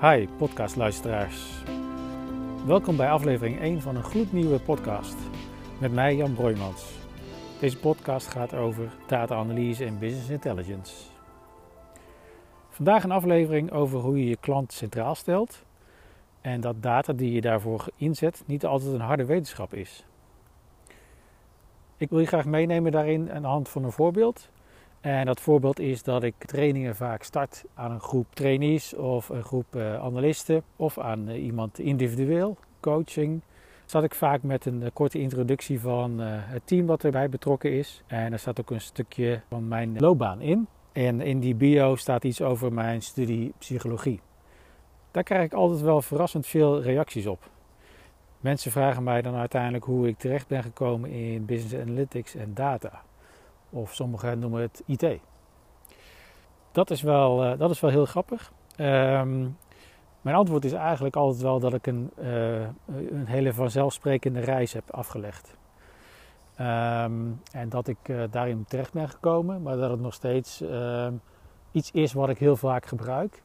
Hi podcastluisteraars. Welkom bij aflevering 1 van een gloednieuwe podcast met mij Jan Broijmans. Deze podcast gaat over data-analyse en business intelligence. Vandaag een aflevering over hoe je je klant centraal stelt en dat data die je daarvoor inzet niet altijd een harde wetenschap is. Ik wil je graag meenemen daarin aan de hand van een voorbeeld en dat voorbeeld is dat ik trainingen vaak start aan een groep trainees of een groep uh, analisten of aan uh, iemand individueel, coaching. Zat ik vaak met een uh, korte introductie van het team wat erbij betrokken is. En er staat ook een stukje van mijn loopbaan in. En in die bio staat iets over mijn studie psychologie. Daar krijg ik altijd wel verrassend veel reacties op. Mensen vragen mij dan uiteindelijk hoe ik terecht ben gekomen in business analytics en data. Of sommigen noemen het IT. Dat is wel, uh, dat is wel heel grappig. Um, mijn antwoord is eigenlijk altijd wel dat ik een, uh, een hele vanzelfsprekende reis heb afgelegd. Um, en dat ik uh, daarin terecht ben gekomen, maar dat het nog steeds um, iets is wat ik heel vaak gebruik.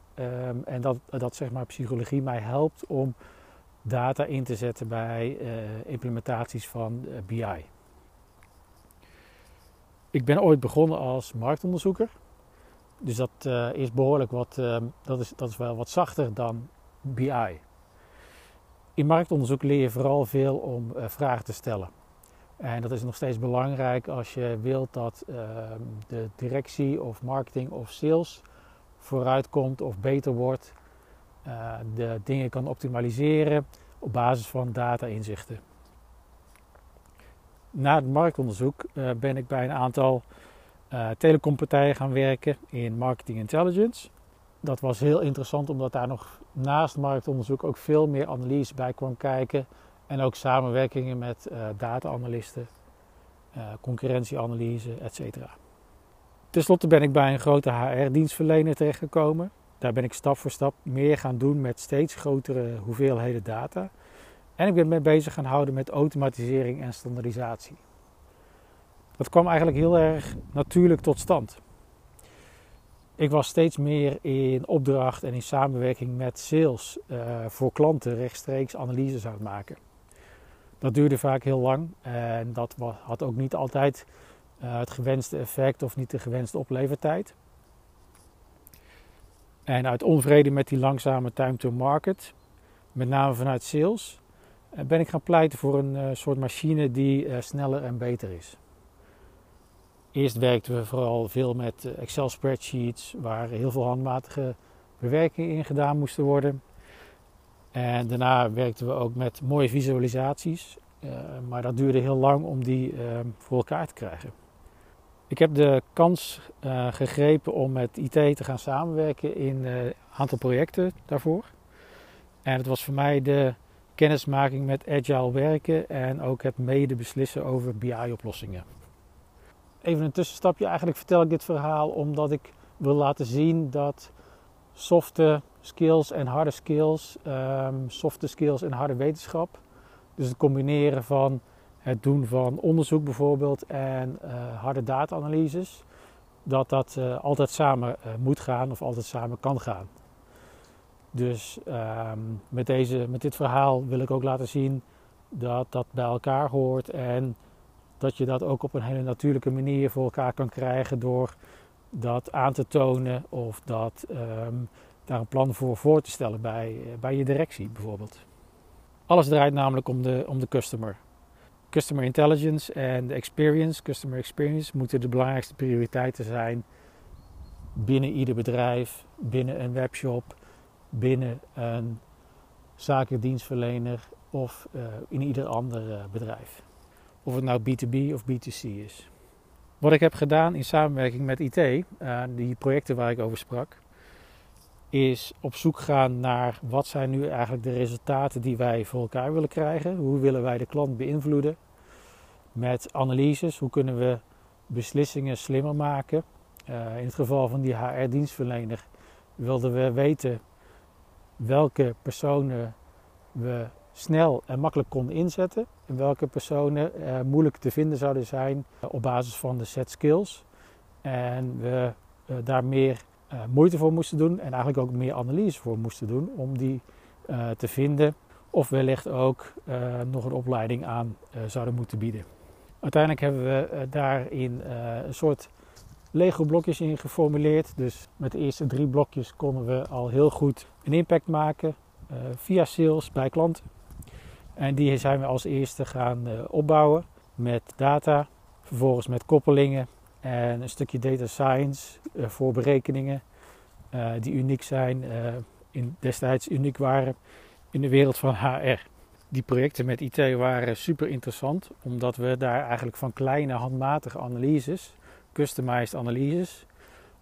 en dat, dat zeg maar psychologie mij helpt om data in te zetten bij implementaties van BI. Ik ben ooit begonnen als marktonderzoeker. Dus dat uh, is behoorlijk wat, uh, dat, is, dat is wel wat zachter dan BI. In marktonderzoek leer je vooral veel om uh, vragen te stellen. En dat is nog steeds belangrijk als je wilt dat ehm, de directie of marketing of sales vooruitkomt of beter wordt. de dingen kan optimaliseren op basis van data-inzichten na het marktonderzoek uh, ben ik bij een aantal uh, telecompartijen gaan werken in marketing intelligence. Dat was heel interessant omdat daar nog naast marktonderzoek ook veel meer analyse bij kwam kijken. En ook samenwerkingen met uh, data-analysten, concurrentieanalyse, etc. Ten slotte ben ik bij een grote HR-dienstverlener terechtgekomen. Daar ben ik stap voor stap meer gaan doen met steeds grotere hoeveelheden data. En ik ben me bezig gaan houden met automatisering en standaardisatie. Dat kwam eigenlijk heel erg natuurlijk tot stand. Ik was steeds meer in opdracht en in samenwerking met sales uh, voor klanten rechtstreeks analyses aan het maken. Dat duurde vaak heel lang en dat had ook niet altijd uh, het gewenste effect of niet de gewenste oplevertijd. En uit onvrede met die langzame time to market, met name vanuit sales, eh, ben ik gaan pleiten voor een uh, soort machine die uh, sneller en beter is. Eerst werkten we vooral veel met Excel spreadsheets waar heel veel handmatige bewerkingen in gedaan moesten worden. En daarna werkten we ook met mooie visualisaties, maar dat duurde heel lang om die voor elkaar te krijgen. Ik heb de kans gegrepen om met IT te gaan samenwerken in een aantal projecten daarvoor. En het was voor mij de kennismaking met agile werken en ook het mede beslissen over BI-oplossingen. Even een tussenstapje, eigenlijk vertel ik dit verhaal omdat ik wil laten zien dat softe skills en harde skills, um, softe skills en harde wetenschap, dus het combineren van het doen van onderzoek bijvoorbeeld en uh, harde data-analyses, dat dat uh, altijd samen uh, moet gaan of altijd samen kan gaan. Dus um, met, deze, met dit verhaal wil ik ook laten zien dat dat bij elkaar hoort en dat je dat ook op een hele natuurlijke manier voor elkaar kan krijgen door dat aan te tonen of dat, um, daar een plan voor voor te stellen bij, bij je directie bijvoorbeeld. Alles draait namelijk om de, om de customer. Customer intelligence en de experience, customer experience, moeten de belangrijkste prioriteiten zijn binnen ieder bedrijf, binnen een webshop binnen een zakendienstverlener of uh, in ieder ander uh, bedrijf. Of het nou B2B of B2C is. Wat ik heb gedaan in samenwerking met IT, uh, die projecten waar ik over sprak, is op zoek gaan naar wat zijn nu eigenlijk de resultaten die wij voor elkaar willen krijgen. Hoe willen wij de klant beïnvloeden? Met analyses, hoe kunnen we beslissingen slimmer maken? in het geval van die HR-dienstverlener wilden we weten welke personen we snel en makkelijk konden inzetten en welke personen moeilijk te vinden zouden zijn op basis van de set skills. En we uh, daar meer moeite voor moesten doen en eigenlijk ook meer analyse voor moesten doen om die te vinden of wellicht ook nog een opleiding aan zouden moeten bieden. Uiteindelijk hebben we daarin een soort Lego blokjes in geformuleerd. Dus met de eerste drie blokjes konden we al heel goed een impact maken via sales bij klanten. En die zijn we als eerste gaan opbouwen met data, vervolgens met koppelingen en een stukje data science uh, voor berekeningen die uniek zijn, in, destijds uniek waren in de wereld van HR. Die projecten met IT waren super interessant, omdat we daar eigenlijk van kleine handmatige analyses, customized analyses,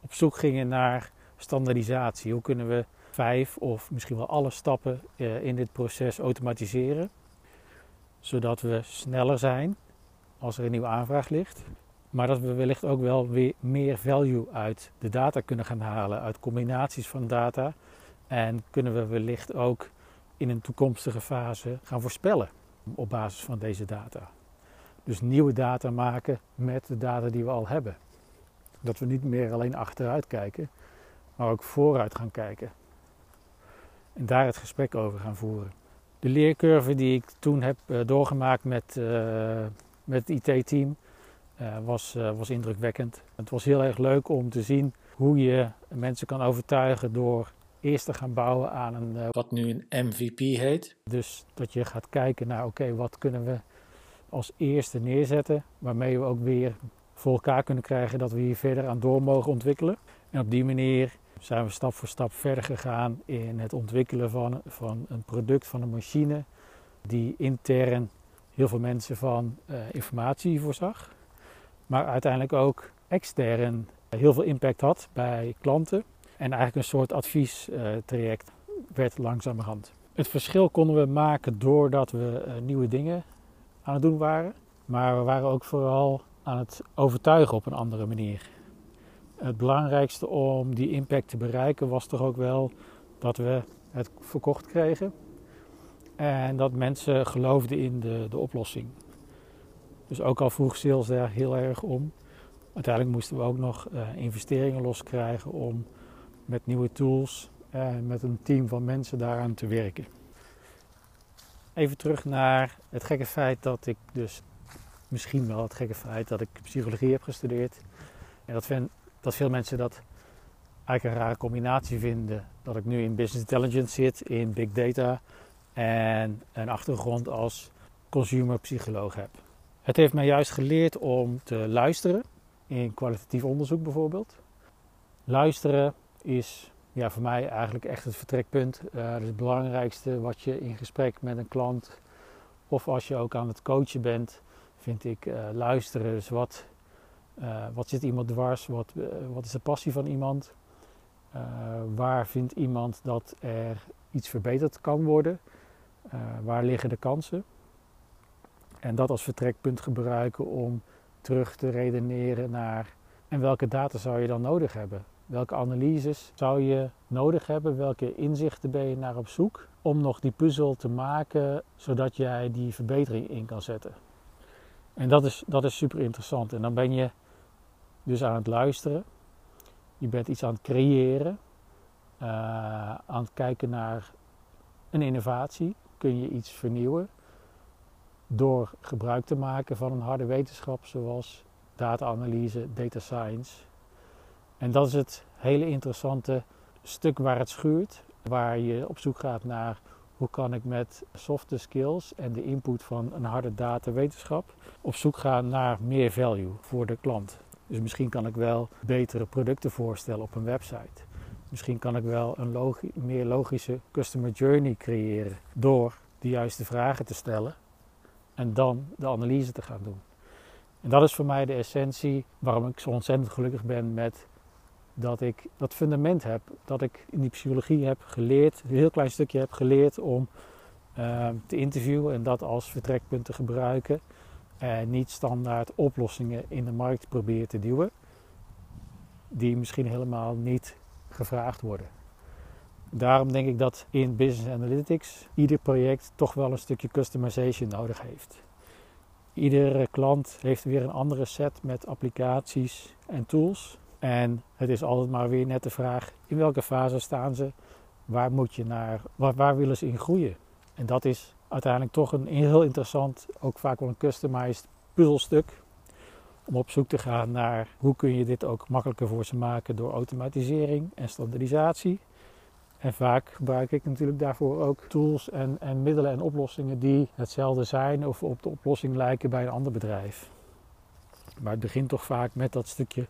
op zoek gingen naar standaardisatie. Hoe kunnen we vijf of misschien wel alle stappen in dit proces automatiseren, zodat we sneller zijn als er een nieuwe aanvraag ligt. Maar dat we wellicht ook wel weer meer value uit de data kunnen gaan halen, uit combinaties van data. En kunnen we wellicht ook in een toekomstige fase gaan voorspellen op basis van deze data. Dus nieuwe data maken met de data die we al hebben. Dat we niet meer alleen achteruit kijken, maar ook vooruit gaan kijken. En daar het gesprek over gaan voeren. De leercurve die ik toen heb eh, doorgemaakt met, uh, met het IT-team uh, was, uh, was indrukwekkend. Het was heel erg leuk om te zien hoe je mensen kan overtuigen door eerst te gaan bouwen aan een wat nu een MVP heet. Dus dat je gaat kijken naar oké, okay, wat kunnen we als eerste neerzetten, waarmee we ook weer voor elkaar kunnen krijgen dat we hier verder aan door mogen ontwikkelen. En op die manier zijn we stap voor stap verder gegaan in het ontwikkelen van, van een product, van een machine die intern heel veel mensen van uh, informatie voorzag. Maar uiteindelijk ook extern heel veel impact had bij klanten. En eigenlijk een soort adviestraject uh, werd langzamerhand. Het verschil konden we maken doordat we uh, nieuwe dingen aan het doen waren. Maar we waren ook vooral aan het overtuigen op een andere manier. Het belangrijkste om die impact te bereiken was toch ook wel dat we het verkocht kregen. En dat mensen geloofden in de, de oplossing. Dus ook al vroeg sales daar heel erg om. Uiteindelijk moesten we ook nog uh, investeringen loskrijgen om met nieuwe tools en met een team van mensen daaraan te werken. Even terug naar het gekke feit dat ik dus, misschien wel het gekke feit dat ik psychologie heb gestudeerd. En dat, vind, dat veel mensen dat eigenlijk een rare combinatie vinden. Dat ik nu in business intelligence zit, in big data en een achtergrond als consumer psycholoog heb. Het heeft mij juist geleerd om te luisteren, in kwalitatief onderzoek bijvoorbeeld. Luisteren is ja, voor mij eigenlijk echt het vertrekpunt. Uh, het belangrijkste wat je in gesprek met een klant of als je ook aan het coachen bent, vind ik uh, luisteren. Dus wat, uh, wat zit iemand dwars? Wat, wat is de passie van iemand? waar vindt iemand dat er iets verbeterd kan worden? waar liggen de kansen? En dat als vertrekpunt gebruiken om terug te redeneren naar en welke data zou je dan nodig hebben? Welke analyses zou je nodig hebben? Welke inzichten ben je naar op zoek om nog die puzzel te maken zodat jij die verbetering in kan zetten? En dat is, dat is super interessant. En dan ben je dus aan het luisteren. Je bent iets aan het creëren. Uh, aan het kijken naar een innovatie. Kun je iets vernieuwen? door gebruik te maken van een harde wetenschap zoals data-analyse, data science. En dat is het hele interessante stuk waar het schuurt, waar je op zoek gaat naar hoe kan ik met softe skills en de input van een harde data-wetenschap op zoek gaan naar meer value voor de klant. Dus misschien kan ik wel betere producten voorstellen op een website. Misschien kan ik wel een meer logische customer journey creëren door de juiste vragen te stellen en dan de analyse te gaan doen. En dat is voor mij de essentie waarom ik zo ontzettend gelukkig ben met dat ik dat fundament heb. Dat ik in die psychologie heb geleerd, een heel klein stukje heb geleerd om uh, te interviewen en dat als vertrekpunt te gebruiken. En niet standaard oplossingen in de markt proberen te duwen, die misschien helemaal niet gevraagd worden. Daarom denk ik dat in Business Analytics ieder project toch wel een stukje customization nodig heeft. Iedere klant heeft weer een andere set met applicaties en tools. En het is altijd maar weer net de vraag: in welke fase staan ze? Waar moet je naar? Waar, willen ze in groeien? En dat is uiteindelijk toch een heel interessant, ook vaak wel een customized puzzelstuk. Om op zoek te gaan naar hoe kun je dit ook makkelijker voor ze maken door automatisering en standaardisatie. En vaak gebruik ik natuurlijk daarvoor ook tools en, en middelen en oplossingen die hetzelfde zijn of op de oplossing lijken bij een ander bedrijf. Maar het begint toch vaak met dat stukje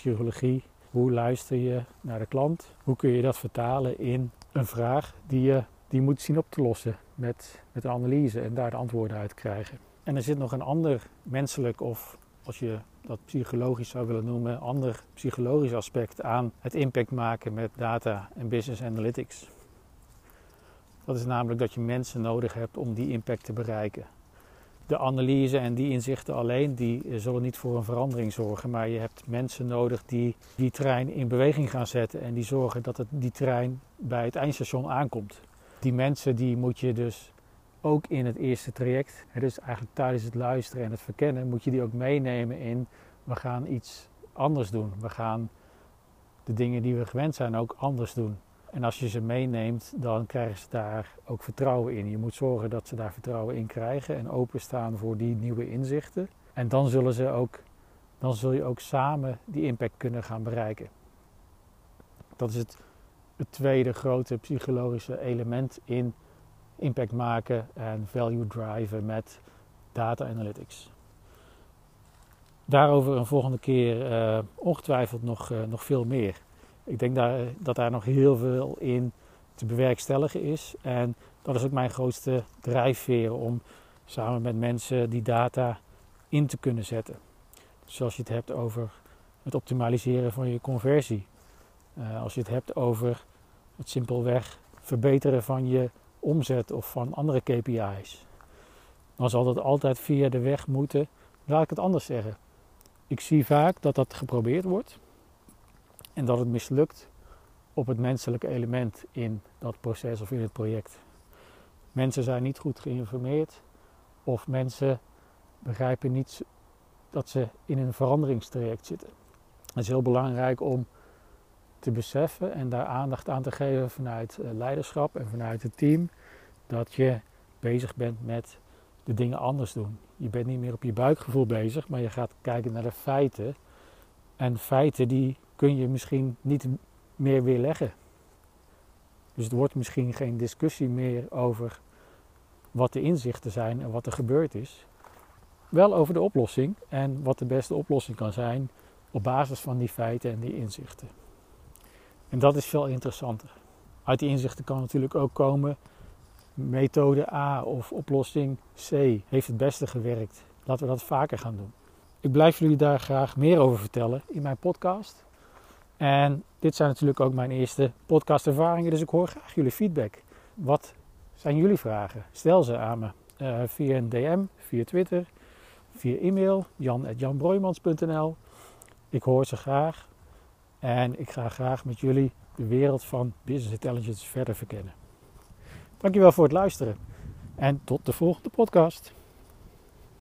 psychologie. Hoe luister je naar de klant? Hoe kun je dat vertalen in een vraag die je die moet zien op te lossen met, met analyse en daar de antwoorden uit krijgen. En er zit nog een ander menselijk of als je dat psychologisch zou willen noemen, ander psychologisch aspect aan het impact maken met data en business analytics. Dat is namelijk dat je mensen nodig hebt om die impact te bereiken. De analyse en die inzichten alleen, die zullen niet voor een verandering zorgen, maar je hebt mensen nodig die die trein in beweging gaan zetten en die zorgen dat het, die trein bij het eindstation aankomt. Die mensen die moet je dus ook in het eerste traject, dus eigenlijk tijdens het luisteren en het verkennen, moet je die ook meenemen in we gaan iets anders doen. We gaan de dingen die we gewend zijn ook anders doen. En als je ze meeneemt, dan krijgen ze daar ook vertrouwen in. Je moet zorgen dat ze daar vertrouwen in krijgen en openstaan voor die nieuwe inzichten. En dan zullen ze ook, dan zul je ook samen die impact kunnen gaan bereiken. Dat is het, tweede grote psychologische element in impact maken en value driven met data analytics. Daarover een volgende keer uh, ongetwijfeld nog, uh, nog veel meer. Ik denk daar, dat daar nog heel veel in te bewerkstelligen is. En dat is ook mijn grootste drijfveer om samen met mensen die data in te kunnen zetten. Dus als je het hebt over het optimaliseren van je conversie. Uh, als je het hebt over het simpelweg verbeteren van je omzet of van andere KPI's. Dan zal dat altijd via de weg moeten. Laat ik het anders zeggen. Ik zie vaak dat dat geprobeerd wordt en dat het mislukt op het menselijke element in dat proces of in het project. Mensen zijn niet goed geïnformeerd of mensen begrijpen niet dat ze in een veranderingstraject zitten. Het is heel belangrijk om te beseffen en daar aandacht aan te geven vanuit eh, leiderschap en vanuit het team dat je bezig bent met de dingen anders doen. Je bent niet meer op je buikgevoel bezig, maar je gaat kijken naar de feiten. En feiten die kun je misschien niet meer weerleggen. Dus het wordt misschien geen discussie meer over wat de inzichten zijn en wat er gebeurd is. Wel over de oplossing en wat de beste oplossing kan zijn op basis van die feiten en die inzichten. En dat is veel interessanter. Uit die inzichten kan natuurlijk ook komen methode A of oplossing C heeft het beste gewerkt. Laten we dat vaker gaan doen. Ik blijf jullie daar graag meer over vertellen in mijn podcast. En dit zijn natuurlijk ook mijn eerste podcastervaringen, dus ik hoor graag jullie feedback. Wat zijn jullie vragen? Stel ze aan me uh, via een DM, via Twitter, via e-mail, jan.janbroijmans.nl. Ik hoor ze graag en ik ga graag met jullie de wereld van business intelligence verder verkennen. Dankjewel voor het luisteren en tot de volgende podcast.